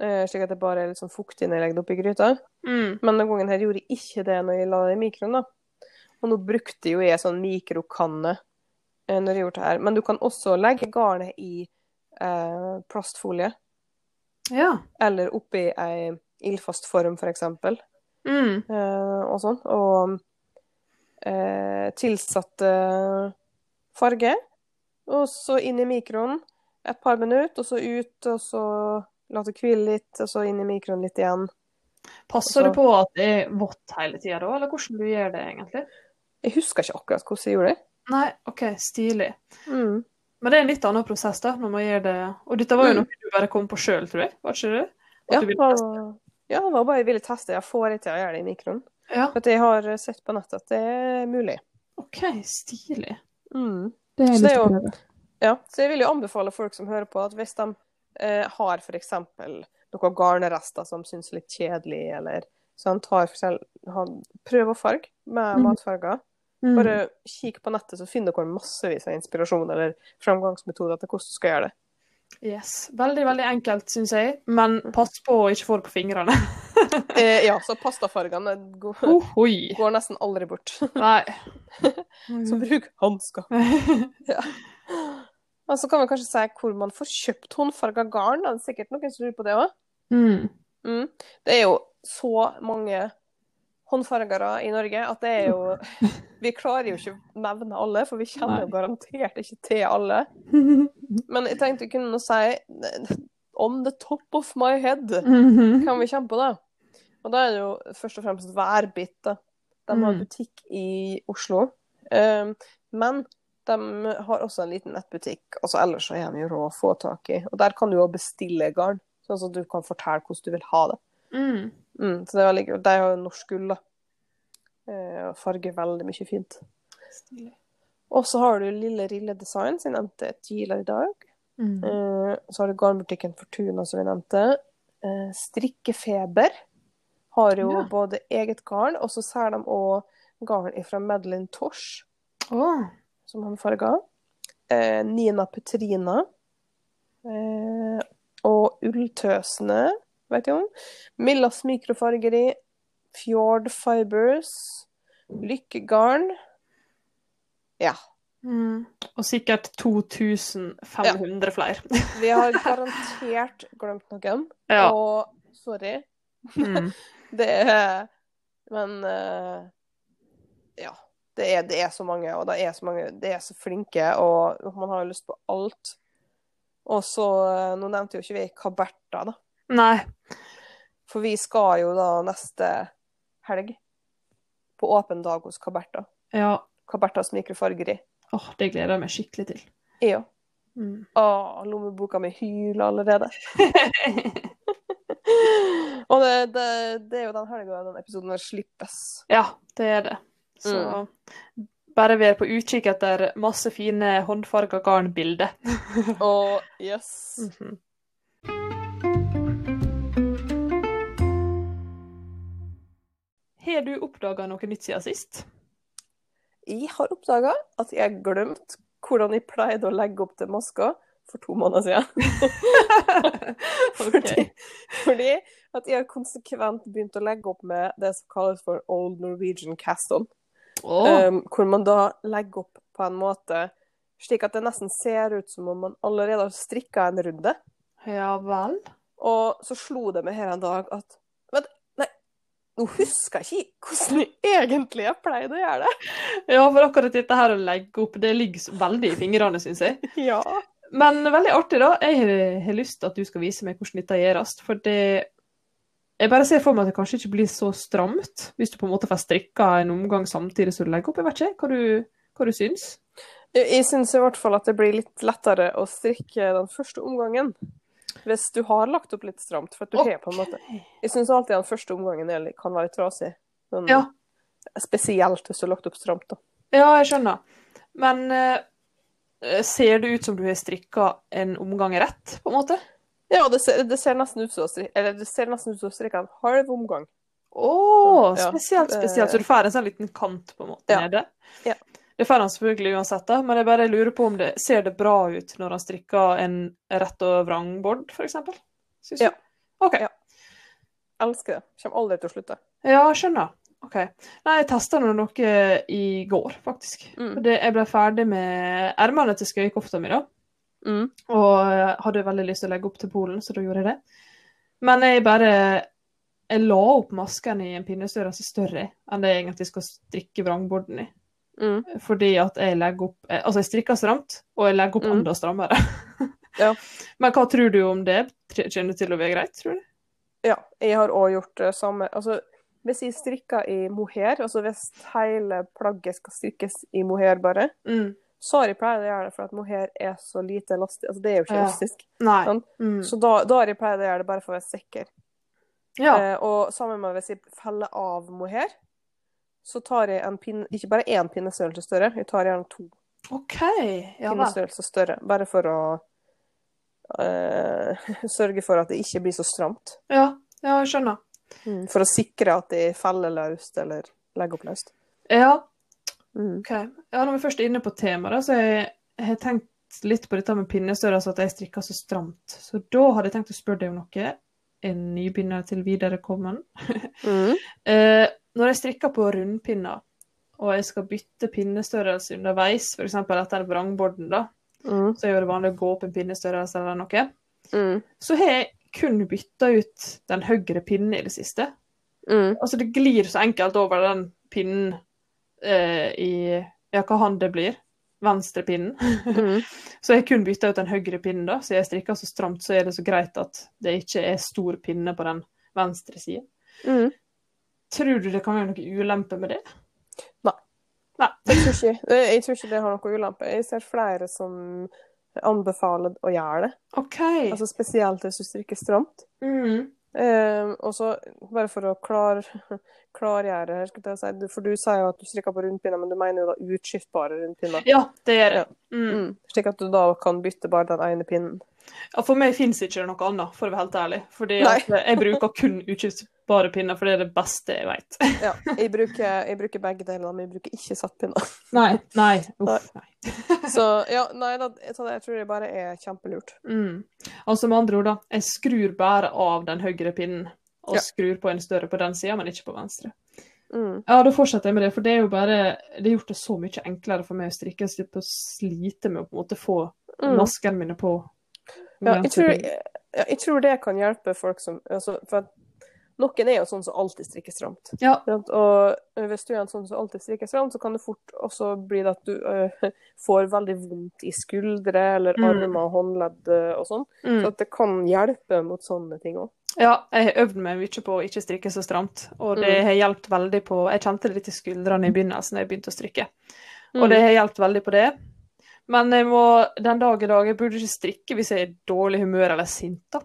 Eh, slik at det bare er litt sånn fuktig når jeg legger det oppi gryta. Mm. Men denne gangen her gjorde jeg ikke det når jeg la det i mikroen. da. Og nå brukte jo jeg sånn mikrokanne når jeg gjorde det her. Men du kan også legge garnet i plastfolie, Ja. eller oppi ei ildfast form, for eksempel. Mm. eh, og sånn. Og eh, tilsatte farge. Og så inn i mikroen et par minutter, og så ut, og så la det hvile litt, og så inn i mikroen litt igjen. Passer du på at det er vått hele tida da, eller hvordan du gjør det egentlig? Jeg husker ikke akkurat hvordan jeg gjorde det. Nei, OK, stilig. Mm. Men det er en litt annen prosess, da, når man gjør det Og dette var jo Mm. noe du bare kom på sjøl, tror jeg? Var ikke det? At Ja, du ville var, ja, det var bare jeg ville teste. Jeg får ikke til å gjøre det i mikroen. Ja, For at jeg har sett på nettet at det er mulig. OK, stilig. Mm. Det er Så litt det er jo- Ja, så jeg vil jo anbefale folk som hører på, at hvis de eh, har f.eks. noen garnrester som syns litt kjedelig, eller sånn, tar for selv, prøv å farge med mm. matfarger. Mm. Bare kikk på nettet, så finner dere massevis av inspirasjon eller framgangsmetoder til hvordan du skal gjøre det. Yes. Veldig, veldig enkelt, syns jeg. Men pass på å ikke få det på fingrene. Eh, ja, så pastafargene går, oh, går nesten aldri bort. Nei. Så bruk hansker. Ja. Og så kan vi kanskje si hvor man får kjøpt håndfarga garn. Det er sikkert noen som lurer på det òg. Mm. Mm. Det er jo så mange håndfargere i Norge at det er jo Vi klarer jo ikke å nevne alle, for vi kjenner jo garantert ikke til alle. Men jeg tenkte vi kunne si on the top of my head Mhm. kan vi kjenne på det. Og da er det jo først og fremst Værbit. da. De har Mm. butikk i Oslo. Um, men de har også en liten nettbutikk. Og ellers er de jo rå å få tak i. Og der kan du jo bestille garn, sånn at du kan fortelle hvordan du vil ha det. Mm. Mm, så det er veldig kult. De har jo norsk gull, da. Eh, og farger veldig mye fint. Stilig. Og så har du Lille Rille Design, som jeg nevnte tidligere i dag. Mm. Eh, så har du garnbutikken Fortuna, som vi nevnte. Eh, Strikkefeber har jo Ja. både eget garn, og så selger de òg garn fra Madeline Tosh, oh. som han farga. Nina Petrina. Og Ulltøsene, vet jeg om. Millas mikrofargeri. Fjord Fibers. Lykkegarn. Ja. Mm. Og sikkert 2500 flere. Vi har garantert glemt noen. Ja. Og sorry. Mm. Det er Men eh, ja. Det er, det er så mange, og det er så mange Det er så flinke, og man har jo lyst på alt. Og så eh, Nå nevnte jo ikke vi Kaberta, da. Nei. For vi skal jo da neste helg på åpen dag hos Kaberta. Ja. Kabertas mikrofargeri. Åh, det gleder jeg meg skikkelig til. Ja. Mm. Åh, lommeboka mi hyler allerede. Og det, det, det er jo den helga den episoden her slippes. Ja, det er det. Så bare vær på utkikk etter masse fine håndfarga garnbilder. Og yes. Mhm. Har du oppdaga noe nytt siden sist? Jeg har oppdaga at jeg har glemt hvordan jeg pleide å legge opp til maska for to måneder siden. fordi, fordi at jeg har konsekvent begynt å legge opp med det som kalles for Old Norwegian cast-on. Oh. Um, hvor man da legger opp på en måte slik at det nesten ser ut som om man allerede har strikka en runde. ja vel? Og så slo det meg her en dag at Vent, nå husker jeg ikke hvordan jeg egentlig jeg pleide å gjøre det. Ja, for akkurat dette her å legge opp, det ligger veldig i fingrene, syns jeg. Ja. Men veldig artig, da. Jeg har, lyst til at du skal vise meg hvordan dette gjøres. For det Jeg bare ser for meg at det kanskje ikke blir så stramt hvis du på en måte får strikka en omgang samtidig som du legger opp. Jeg vet ikke hva du, hva du syns. Jeg syns i hvert fall at det blir litt lettere å strikke den første omgangen. Hvis du har lagt opp litt stramt. For at du har på en måte Jeg syns alltid den første omgangen kan være litt trasig. Sånn, Ja. Spesielt hvis du har lagt opp stramt, da. Ja, jeg skjønner. Men uh, ser det ut som du har strikka en omgang rett, på en måte? Ja, det ser, det ser nesten ut som å strikke Eller det ser nesten ut som å strikke en halv omgang. Å, oh, spesielt, spesielt. Så du får en sånn liten kant på en måte Ja. nede? Ja. Det får han selvfølgelig uansett, da, men jeg bare lurer på om det ser det bra ut når han strikker en rett og vrangbord, for eksempel? du? Ja. OK. Ja. Elsker det. Kommer aldri til å slutte. Ja, skjønner. OK. Nei, jeg testa nå noe i går, faktisk. Mm. Det, jeg ble ferdig med ermene til skøyekofta mi, da. Mm. Og jeg hadde veldig lyst til å legge opp til Polen, så da gjorde jeg det. Men jeg bare Jeg la opp masken i en pinnestørrelse større enn det jeg egentlig skal strikke vrangborden i. Mm. Fordi at jeg legger opp eh, Altså, jeg strikker stramt, og jeg legger opp Mm. enda strammere. Ja. Men hva tror du om det? Kjenner det til å være greit, tror du? Ja, jeg har òg gjort det samme. Altså, hvis jeg strikker i mohair, altså hvis hele plagget skal strikkes i mohair bare, Mm. så har jeg pleid å gjøre det for at mohair er så lite elastisk. Altså, det er jo ikke elastisk. Ja. Sånn. Mm. Så da, da har jeg pleid å gjøre det bare for å være sikker. Ja. Eh, og sammen med hvis jeg feller av mohair, så tar jeg en pinne, ikke bare én pinnestørrelse større, jeg tar gjerne to OK. Ja pinnestørrelser større. Bare for å eh, sørge for at det ikke blir så stramt. Ja, ja, jeg skjønner. For å sikre at de feller løst eller legger opp løst. Ja, Mm. OK. Ja, når vi først er inne på temaet, så jeg, jeg har tenkt litt på dette med pinnestørrelse, at jeg strikker så stramt. Så da hadde jeg tenkt å spørre deg om noe. En nybegynner til viderekommen. Mm. Eh, når jeg strikker på rundpinner, og jeg skal bytte pinnestørrelse underveis, f.eks. etter vrangborden, da, Mm. så er det vanlig å gå opp en pinnestørrelse eller noe. Mm. Så har jeg kun bytta ut den høyre pinnen i det siste. Mm. Altså, det glir så enkelt over den pinnen eh, i Ja, hva hånd det blir. Venstre pinnen. Mm. så jeg kun bytta ut den høyre pinnen, da. Så jeg strikker så stramt, så er det så greit at det ikke er stor pinne på den venstre sida. Mm. Tror du det kan være noe ulempe med det? Jeg, tror ikke, jeg tror ikke det har noe ulempe. Jeg ser flere som anbefaler å gjøre det. OK. Altså Spesielt hvis du strikker stramt. mm. Eh, og så, bare for å klar, klargjøre her, skal jeg si, for du sier jo at du strikker på rundpinner, men du mener jo da utskiftbare rundpinner. Ja, det gjør Ja. jeg. Mm. Mm. Slik at du da kan bytte bare den ene pinnen. Ja, for meg finnes ikke det noe annet, for å være helt ærlig. Fordi jeg bruker kun utskiftbare pinner, for det er det beste jeg vet. Ja, jeg bruker, jeg bruker begge deler, men jeg bruker ikke sattpinner. Nei. Nei. Uff, nei. Så ja, nei, da, så det tror det bare er kjempelurt. Mm. Altså med andre ord, da. Jeg skrur bare av den høyre pinnen, og Ja. skrur på en større på den sida, men ikke på venstre. Mm. Ja, da fortsetter jeg med det, for det er jo bare Det har gjort det så mye enklere for meg å strikke. Jeg slipper å slite med å på en måte få Mm. maskene mine på. Ja, jeg, tror, jeg, jeg tror det kan hjelpe folk som altså, For noen er jo sånn som alltid strikker stramt. Ja. Og hvis du er en sånn som alltid strikker stramt, så kan det fort også bli at du øh, får veldig vondt i skuldre eller Mm. armer og håndledd og sånn. Mm. Så det kan hjelpe mot sånne ting òg. Ja, jeg har øvd meg mye på å ikke strikke så stramt, og det Mm. har hjulpet veldig på Jeg kjente det litt i skuldrene i begynnelsen da jeg begynte å strikke, Mm. og det har hjulpet veldig på det. Men jeg må den dag i dag Jeg burde ikke strikke hvis jeg er i dårlig humør eller sint, da.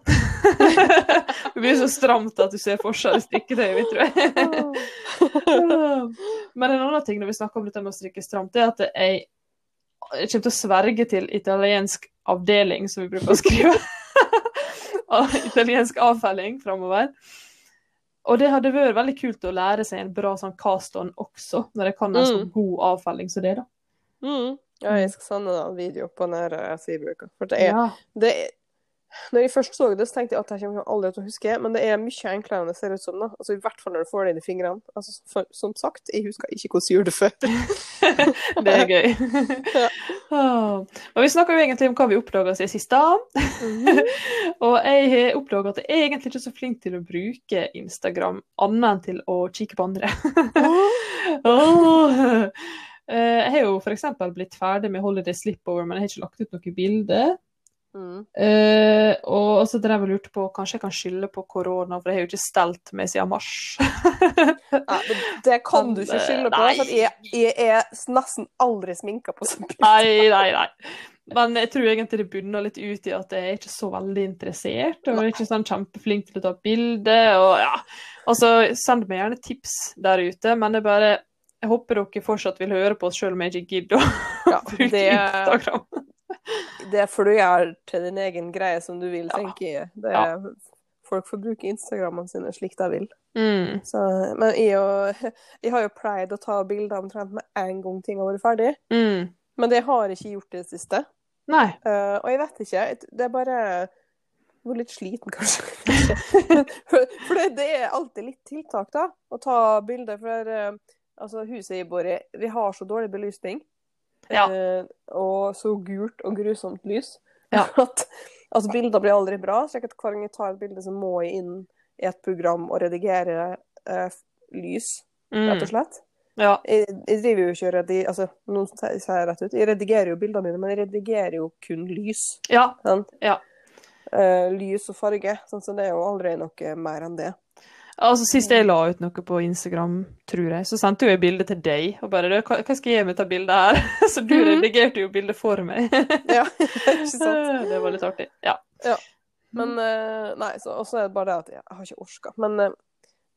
det blir så stramt at du ser forskjell i strikketøyet mitt, tror jeg. Men en annen ting når vi snakker om dette med å strikke stramt, det er at jeg, jeg kommer til å sverge til italiensk avdeling, som vi bruker å skrive. Italiensk avfelling framover. Og det hadde vært veldig kult å lære seg en bra sånn cast-on også, når jeg kan en så Mm. god avfelling som det, da. Mm. Ja, jeg skal sende en video på den her Seabruka. For det er, Ja. det er Når jeg først så det, så tenkte jeg at jeg kommer aldri til å huske, men det er mye enklere enn det ser ut som. da. Altså I hvert fall når du får det inn i fingrene. Altså, for, som sagt, jeg husker ikke hvordan jeg gjorde det før. Det er gøy. Ja. oh. Men vi snakker jo egentlig om hva vi oppdaga siden sist. da. Og jeg har oppdaga at jeg er egentlig ikke er så flink til å bruke Instagram annet enn til å kikke på andre. Åh. Eh, Jeg har jo f.eks. blitt ferdig med Holiday Slipover, men jeg har ikke lagt ut noe bilde. Mm. Uh, og så drev jeg og lurte på kanskje jeg kan skylde på korona, for jeg har jo ikke stelt meg siden mars. Nei, det, kan du ikke skylde på. Nei. For jeg, jeg er nesten aldri sminka på sånn bilde. Nei, nei, nei. Men jeg tror egentlig det bunner litt ut i at jeg er ikke så veldig interessert, og jeg er ikke sånn kjempeflink til å ta bilde, og ja. Altså, send meg gjerne tips der ute, men det er bare Jeg håper dere fortsatt vil høre på oss selv om jeg ikke gidder å Ja, bruke det, Instagram. det får du gjøre til din egen greie som du vil, tenker jeg. Det er, Folk får bruke Instagrammene sine slik de vil. Mm. Så, men jeg, og, jeg har jo pleid å ta bilder omtrent med en gang ting har vært ferdig. Mm. Men det har jeg ikke gjort i det siste. Nei. Uh, og jeg vet ikke. Det er bare Jeg var litt sliten, kanskje. for for det, det er alltid litt tiltak, da. Å ta bilder. For eh, altså, huset i, vi har så dårlig belysning. Ja. eh, og så gult og grusomt lys. Ja. At, altså, bilder blir aldri bra. Så hver gang jeg tar et bilde, så må jeg inn i et program og redigere eh, lys, rett Mm. og slett. Ja. Jeg, jeg driver jo ikke og redigerer altså, noen sier rett ut. Jeg redigerer jo bildene mine, men jeg redigerer jo kun lys. ja. Sånn? Ja. Eh, lys og farge. Sånn, så det er jo aldri noe mer enn det. Altså, Sist jeg la ut noe på Instagram, tror jeg, så sendte jeg bilde til deg. Og bare hva, skal jeg gjøre med dette bildet her?' Så du Mhm. redigerte jo bildet for meg. Ja, ikke sant? det var litt artig. Ja. Men eh, nei, så og så er det bare det at jeg har ikke orka. Men eh,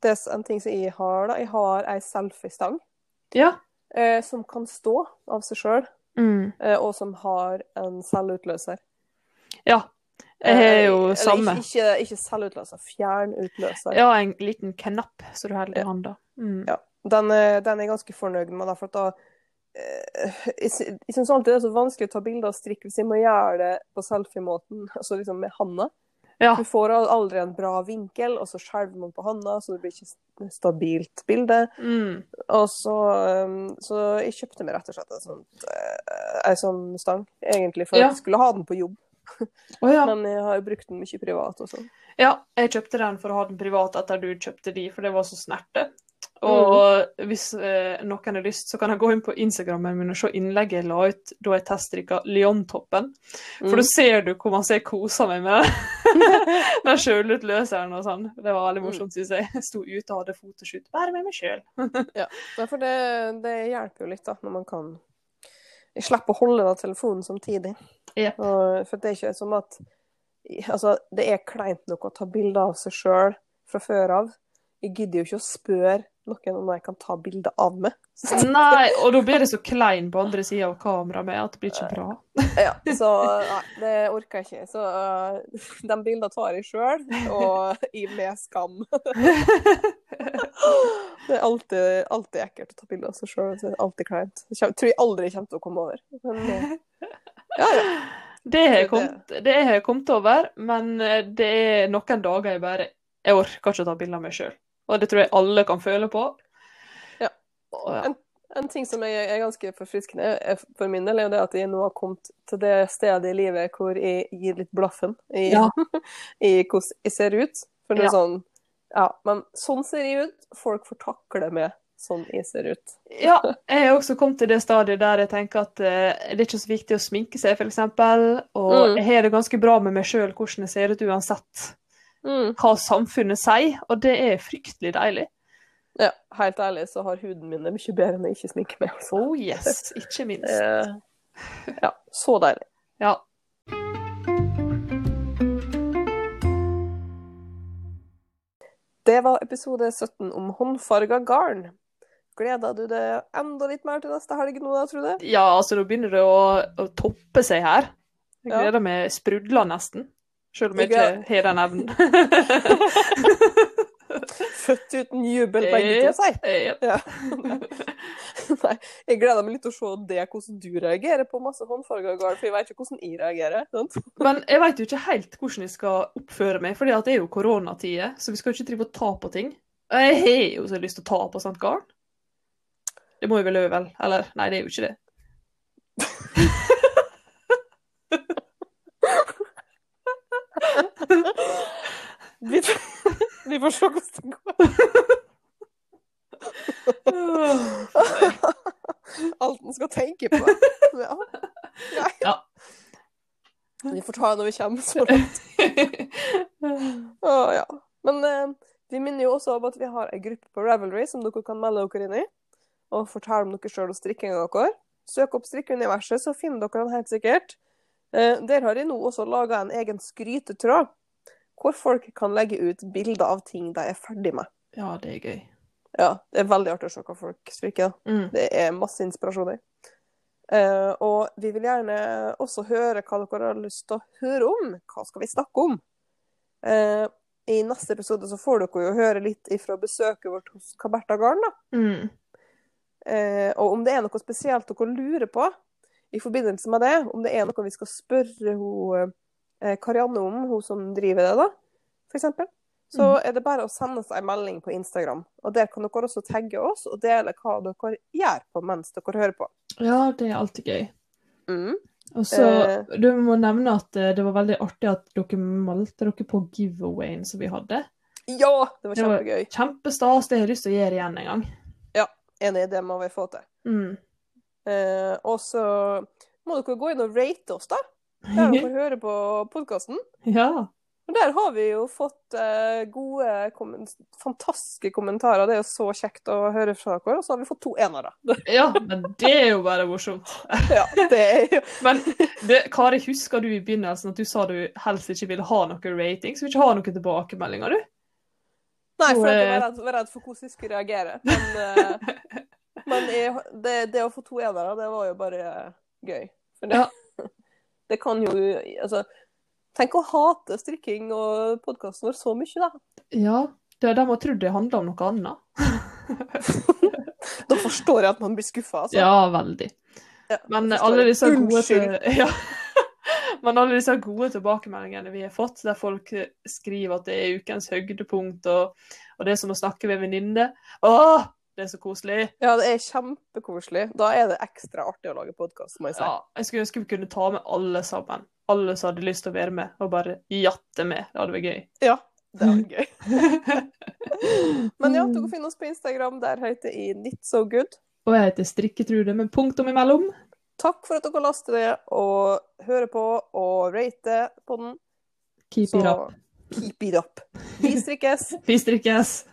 det er en ting som jeg har, da. Jeg har ei selfiestang Ja. eh, som kan stå av seg sjøl, Mm. og som har en selvutløser. ja. Jeg har jo Eh, eller samme. Ikke, ikke, selvutløser, fjernutløser. Ja, en liten knapp som du holder i hånda. Mm. Ja. Den, er- den er jeg ganske fornøyd med, da, for da eh, Jeg, synes jeg syns alltid det er så vanskelig å ta bilder av strikk hvis jeg må gjøre det på selfie-måten, altså liksom med handa. Ja. Du får aldri en bra vinkel, og så skjelver man på handa, så det blir ikke et stabilt bilde. Mm. Og så, um, så jeg kjøpte meg rett og slett eh, ei sånn stang, egentlig, for Ja. jeg skulle ha den på jobb. Å ja. Men jeg har brukt den mye privat og sånn. ja. Jeg kjøpte den for å ha den privat etter du kjøpte de, for det var så snerte. Og hvis eh, noen har lyst, så kan jeg gå inn på Instagrammen min og se innlegget jeg la ut da jeg testdrikka Lyon-toppen. For Mm. da ser du hvor masse jeg koser meg med den sjølutløseren og sånn. Det var veldig morsomt, syns jeg. Jeg sto ute og hadde fotoshoot bare med meg sjøl. Ja, for det, det hjelper jo litt, da, når man kan slippe å holde da telefonen samtidig. Jep. Og, for det er ikke som at Altså, det er kleint nok å ta bilde av seg sjøl fra før av. Jeg gidder jo ikke å spørre noen om jeg kan ta bilde av meg. Nei, og da blir det så klein på andre sida av kameraet med at det blir ikke bra. Ja, så nei, det orker jeg ikke. Så uh, de bildene tar jeg sjøl, og i med skam. det er alltid, alltid ekkelt å ta bilde av seg sjøl. Alltid kleint. Jeg tror jeg aldri kommer til å komme over. Men uh, ja, ja. Det har jeg Det- kommet, jeg over, men eh, det er noen dager jeg bare Jeg orker ikke å ta bilde av meg sjøl. Og det tror jeg alle kan føle på. Ja. Og, ja. En, en ting som er, er ganske forfriskende er for min del, er jo det at jeg nå har kommet til det stedet i livet hvor jeg gir litt blaffen i, Ja. i hvordan jeg ser ut. For det er Ja. sånn Ja, men sånn ser jeg ut. Folk får takle med sånn jeg ser ut. Ja, jeg har også kommet til det stadiet der jeg tenker at uh, det er ikke så viktig å sminke seg, f.eks. Og Mm. jeg har det ganske bra med meg sjøl hvordan jeg ser ut uansett Mm. hva samfunnet sier, og det er fryktelig deilig. Ja, helt ærlig så har huden min det mye bedre enn jeg ikke sminker meg. Altså. Oh yes, ikke minst. Eh, ja, så deilig. Ja. Det var episode 17 om håndfarga garn. Gleder du deg enda litt mer til neste helg nå, da, tror du? ja, altså nå begynner det å, å toppe seg her. Jeg Ja. gleder meg sprudler nesten. Selv om jeg ikke har den evnen. Født uten jubel, begge to, si. Jep. Ja. Nei, jeg gleder meg litt til å se det, hvordan du reagerer på masse håndfarger, for jeg vet ikke hvordan jeg reagerer. Sant? Men jeg vet jo ikke helt hvordan jeg skal oppføre meg, for det er jo koronatider, så vi skal jo ikke drive og ta på ting. Jeg har jo så lyst til å ta på sånt garn. Det må jo vel øve, vel? Eller, nei, det er jo ikke det. Vi, vi får se hvordan det går. Alt en skal tenke på. Ja. Nei. Ja. Vi får ta det når vi kommer så langt. Å, ja. Men eh, vi minner jo også om at vi har ei gruppe på Ravelry som dere kan melde dere inn i. Og fortelle om dere sjøl og strikkinga deres. Søk opp Strikkeuniverset, så finner dere den helt sikkert. Eh, der har jeg nå også laga en egen skrytetråd, hvor folk kan legge ut bilder av ting de er ferdig med. Ja, det er gøy. Ja, det er veldig artig å se hva folk strikker. Mm. Det er masse inspirasjon i. Uh, og vi vil gjerne også høre hva dere har lyst til å høre om. Hva skal vi snakke om? Uh, I neste episode så får dere jo høre litt ifra besøket vårt hos Kaberta Garn. da. Mm. Eh, og om det er noe spesielt dere lurer på i forbindelse med det, om det er noe vi skal spørre hun, eh, Karianne om, hun som driver det, da, eksempel, så Mhm. er det bare å sende oss en melding på Instagram. Og der kan dere også tagge oss og dele hva dere gjør på mens dere hører på. Ja, det er alltid gøy. Mm. Og så, Eh. Du må nevne at det var veldig artig at dere meldte dere på giveawayen som vi hadde. Ja, det var kjempegøy. Det var-. Kjempestas. Det har jeg lyst til å gjøre igjen en gang. Enig, det må vi få til. Mm. Eh, og så må dere gå inn og rate oss, da. Der dere hører på podkasten. ja. Og der har vi jo fått eh, gode, kom fantastiske kommentarer. Det er jo så kjekt å høre fra dere. Og så har vi fått to enere. ja, men det er jo bare morsomt. ja, det er jo Men det, Kari, husker du i begynnelsen at du sa du helst ikke ville ha noe rating? Så vil ikke ha noen tilbakemeldinger, du? Nei, for jeg eh, var redd, var redd for hvordan jeg skulle reagere. Men, uh, men jeg, det, det å få to enere, det var jo bare gøy. For det, det kan jo Altså, tenk å hate strikking og podkasten vår så mye, da. Ja. Det, er de har trodd det handla om noe annet. Da forstår jeg at man blir skuffa, altså. Ja, veldig. Ja, Men alle disse gode Unnskyld. til- ja. Men alle disse gode tilbakemeldingene vi har fått, der folk skriver at det er ukens høydepunkt, og, og det er som å snakke med en venninne Åh, det er så koselig. Ja, det er kjempekoselig. Da er det ekstra artig å lage podkast, må jeg si. Ja, jeg skulle ønske vi kunne ta med alle sammen. Alle som hadde lyst til å være med, og bare jatte med. Det hadde vært gøy. Ja, det vært gøy. Men ja, du kan finne oss på Instagram. Der heter jeg Nitsogood. Og jeg heter Strikketrude med punktum imellom. Takk for at dere laster det og hører på og rater på den. Keep it up. Keep it up. Vi strikkes. Vi strikkes.